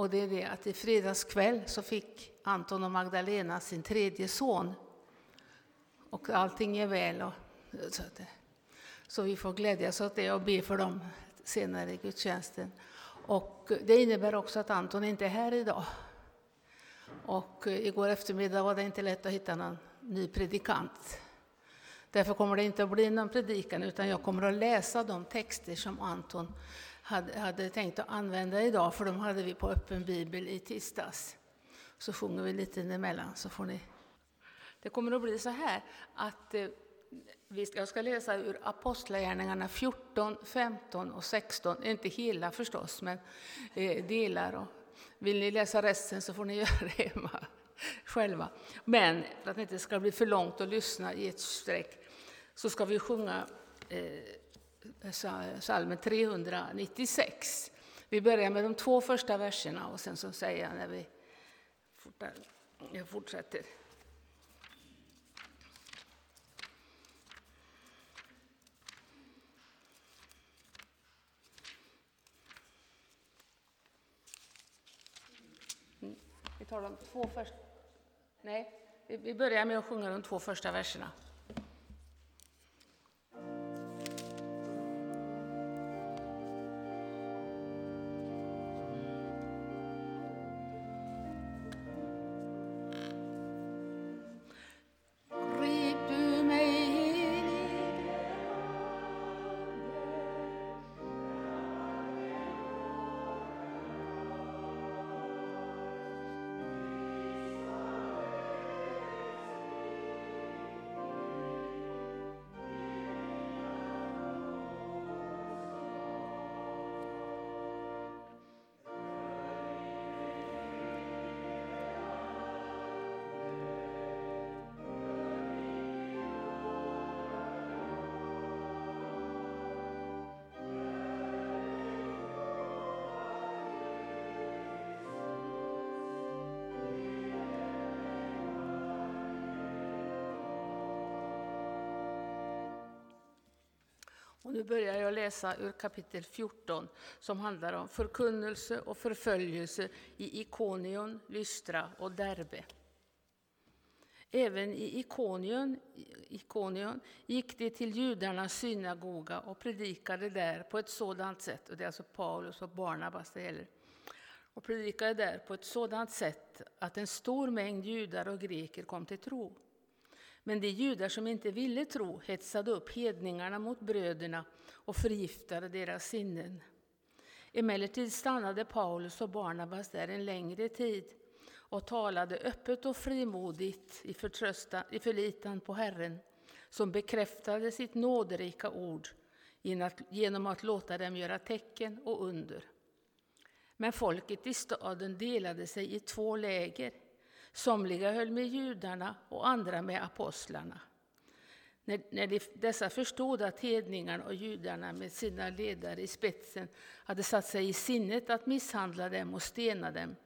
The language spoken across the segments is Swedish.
Och det är det att i fredags kväll så fick Anton och Magdalena sin tredje son. Och allting är väl. Och, så, att, så vi får glädjas åt det och be för dem senare i gudstjänsten. Och det innebär också att Anton inte är här idag. Och igår eftermiddag var det inte lätt att hitta någon ny predikant. Därför kommer det inte att bli någon predikan, utan jag kommer att läsa de texter som Anton hade, hade tänkt att använda idag, för de hade vi på öppen bibel i tisdags. Så sjunger vi lite emellan, så får ni... Det kommer att bli så här att eh, jag ska läsa ur Apostlagärningarna 14, 15 och 16. Inte hela förstås, men eh, delar. Och vill ni läsa resten så får ni göra det hemma själva. Men för att det inte ska bli för långt att lyssna i ett streck så ska vi sjunga eh, salmen 396. Vi börjar med de två första verserna och sen så säger jag när vi fortsätter. Mm, tar de två första... Nej, vi börjar med att sjunga de två första verserna. Och nu börjar jag läsa ur kapitel 14 som handlar om förkunnelse och förföljelse i Ikonion, Lystra och Derbe. Även i Ikonion, Ikonion gick de till judarnas synagoga och predikade där på ett sådant sätt, och det är alltså Paulus och Barnabas det gäller, och predikade där på ett sådant sätt att en stor mängd judar och greker kom till tro. Men de judar som inte ville tro hetsade upp hedningarna mot bröderna och förgiftade deras sinnen. Emellertid stannade Paulus och Barnabas där en längre tid och talade öppet och frimodigt i, i förlitan på Herren, som bekräftade sitt nåderika ord genom att låta dem göra tecken och under. Men folket i staden delade sig i två läger. Somliga höll med judarna och andra med apostlarna. När, när de, dessa förstod att hedningarna och judarna med sina ledare i spetsen hade satt sig i sinnet att misshandla dem och stena dem,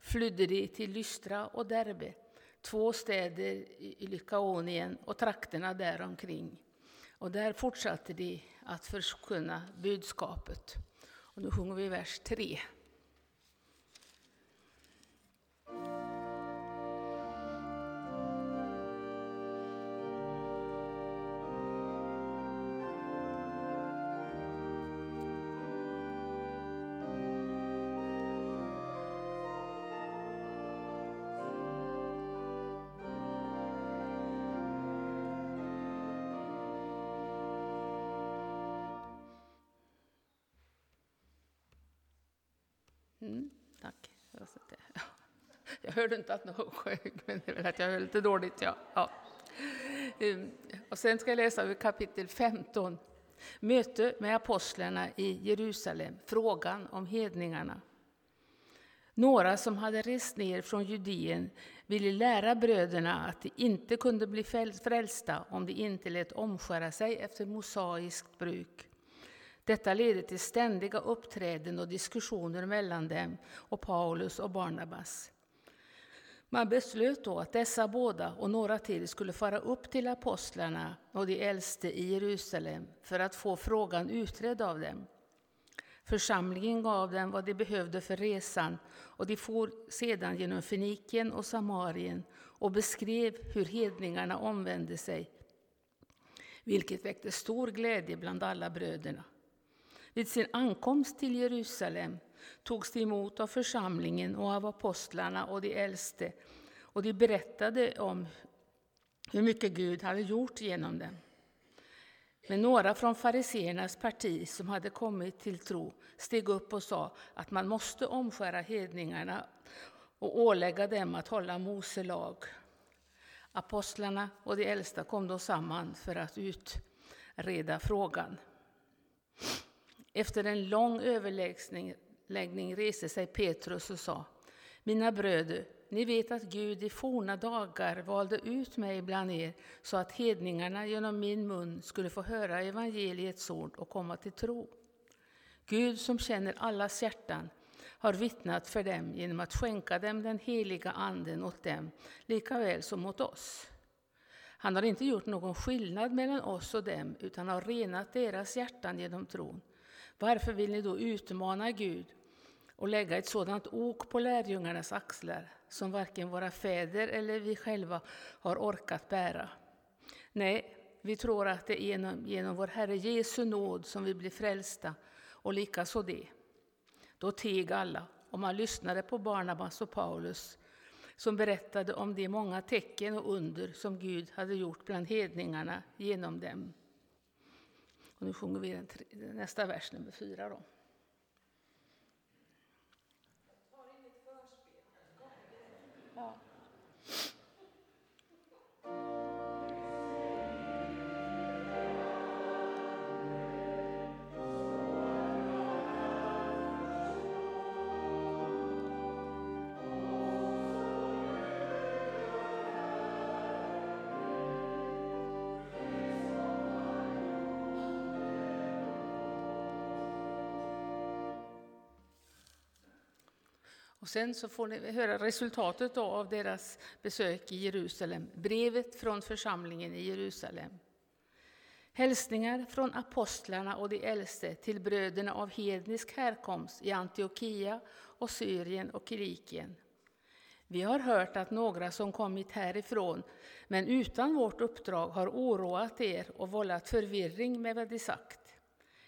flydde de till Lystra och Derbe, två städer i Lykaonien och trakterna däromkring. Och där fortsatte de att förkunna budskapet. Och nu sjunger vi vers 3. Mm, tack. Jag hörde inte att någon sjöng, men det är väl att jag hör lite dåligt. Ja. ja. Ehm, och sen ska jag läsa ur kapitel 15. Möte med apostlarna i Jerusalem, frågan om hedningarna. Några som hade rest ner från Judeen ville lära bröderna att de inte kunde bli frälsta om de inte lät omskära sig efter mosaiskt bruk. Detta ledde till ständiga uppträden och diskussioner mellan dem och Paulus och Barnabas. Man beslöt då att dessa båda och några till skulle fara upp till apostlarna och de äldste i Jerusalem för att få frågan utredd av dem. Församlingen gav dem vad de behövde för resan och de for sedan genom Fenikien och Samarien och beskrev hur hedningarna omvände sig, vilket väckte stor glädje bland alla bröderna. Vid sin ankomst till Jerusalem togs de emot av församlingen och av apostlarna och de äldste, och de berättade om hur mycket Gud hade gjort genom dem. Men några från fariseernas parti som hade kommit till tro steg upp och sa att man måste omskära hedningarna och ålägga dem att hålla Mose lag. Apostlarna och de äldsta kom då samman för att utreda frågan. Efter en lång överläggning reste sig Petrus och sa Mina bröder, ni vet att Gud i forna dagar valde ut mig bland er så att hedningarna genom min mun skulle få höra evangeliets ord och komma till tro. Gud som känner allas hjärtan har vittnat för dem genom att skänka dem den heliga anden åt dem, lika väl som åt oss. Han har inte gjort någon skillnad mellan oss och dem, utan har renat deras hjärtan genom tron. Varför vill ni då utmana Gud och lägga ett sådant ok på lärjungarnas axlar som varken våra fäder eller vi själva har orkat bära. Nej, vi tror att det är genom, genom vår Herre Jesu nåd som vi blir frälsta, och likaså det. Då teg alla, och man lyssnade på Barnabas och Paulus som berättade om de många tecken och under som Gud hade gjort bland hedningarna genom dem. Och nu sjunger vi den, nästa vers, nummer fyra. Då. Och sen så får ni höra resultatet av deras besök i Jerusalem, brevet från församlingen i Jerusalem. Hälsningar från apostlarna och de äldste till bröderna av hednisk härkomst i Antiochia och Syrien och Kilikien. Vi har hört att några som kommit härifrån, men utan vårt uppdrag, har oroat er och vållat förvirring med vad de sagt.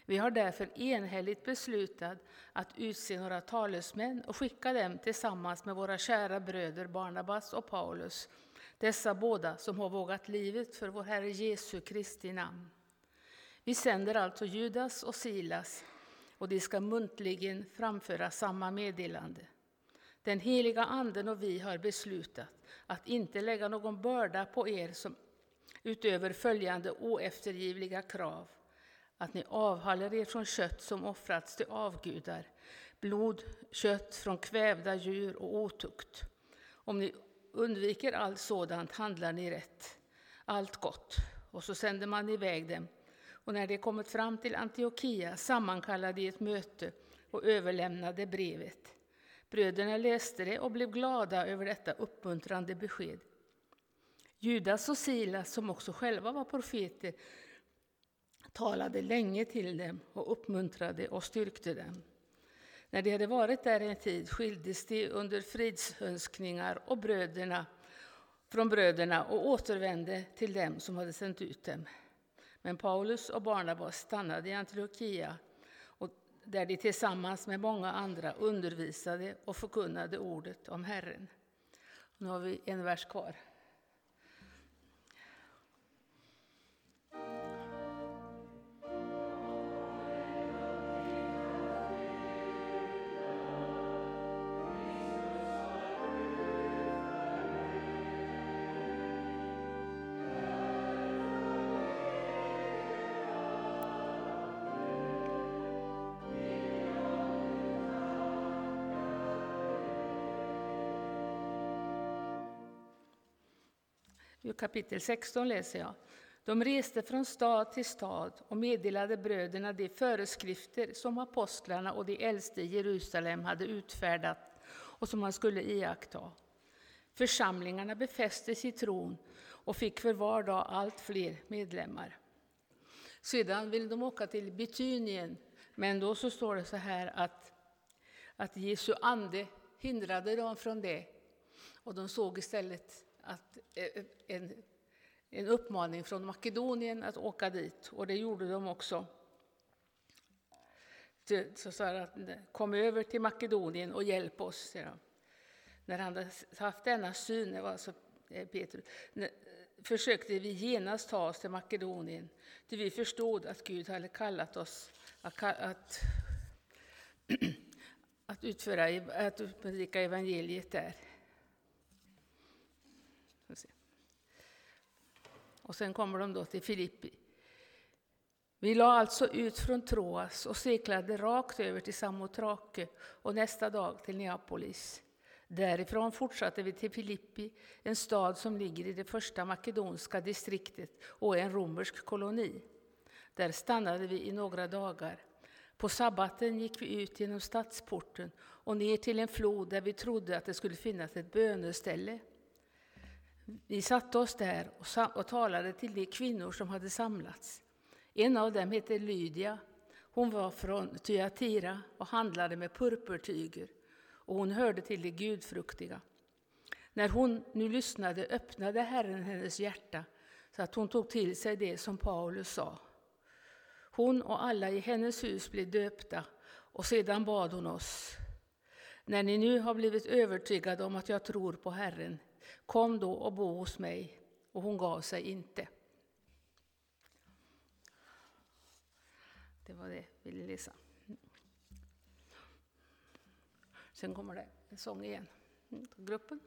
Vi har därför enhälligt beslutat att utse några talesmän och skicka dem tillsammans med våra kära bröder Barnabas och Paulus, dessa båda som har vågat livet för vår Herre Jesu Kristi namn. Vi sänder alltså Judas och Silas, och de ska muntligen framföra samma meddelande. Den heliga Anden och vi har beslutat att inte lägga någon börda på er som utöver följande oeftergivliga krav att ni avhåller er från kött som offrats till avgudar, blod, kött från kvävda djur och otukt. Om ni undviker allt sådant handlar ni rätt, allt gott. Och så sänder man iväg dem. Och när de kommit fram till Antiochia sammankallade de ett möte och överlämnade brevet. Bröderna läste det och blev glada över detta uppmuntrande besked. Judas och Silas, som också själva var profeter, talade länge till dem och uppmuntrade och styrkte dem. När de hade varit där en tid skildes de under fridsönskningar och bröderna, från bröderna och återvände till dem som hade sänt ut dem. Men Paulus och Barnabas stannade i Antiochia och där de tillsammans med många andra undervisade och förkunnade ordet om Herren. Nu har vi en vers kvar. Kapitel 16 läser jag. De reste från stad till stad och meddelade bröderna de föreskrifter som apostlarna och de äldste i Jerusalem hade utfärdat och som man skulle iaktta. Församlingarna befästes i tron och fick för var dag allt fler medlemmar. Sedan ville de åka till Betynien, Men då så står det så här att, att Jesu ande hindrade dem från det. Och de såg istället att eh, en, en uppmaning från Makedonien att åka dit. Och det gjorde de också. Så sa att kom över till Makedonien och hjälp oss. När han hade haft denna syn, det var alltså eh, Petrus, försökte vi genast ta oss till Makedonien, till vi förstod att Gud hade kallat oss att, att, att utföra, att predika evangeliet där. Och sen kommer de då till Filippi. Vi la alltså ut från Troas och seglade rakt över till Samotrake och nästa dag till Neapolis. Därifrån fortsatte vi till Filippi, en stad som ligger i det första makedonska distriktet och är en romersk koloni. Där stannade vi i några dagar. På sabbaten gick vi ut genom stadsporten och ner till en flod där vi trodde att det skulle finnas ett böneställe. Vi satte oss där och talade till de kvinnor som hade samlats. En av dem hette Lydia. Hon var från Thyatira och handlade med purpurtyger och hon hörde till de gudfruktiga. När hon nu lyssnade öppnade Herren hennes hjärta så att hon tog till sig det som Paulus sa. Hon och alla i hennes hus blev döpta och sedan bad hon oss. När ni nu har blivit övertygade om att jag tror på Herren, kom då och bo hos mig. Och hon gav sig inte. Det var det jag ville läsa. Sen kommer det en sång igen. Gruppen.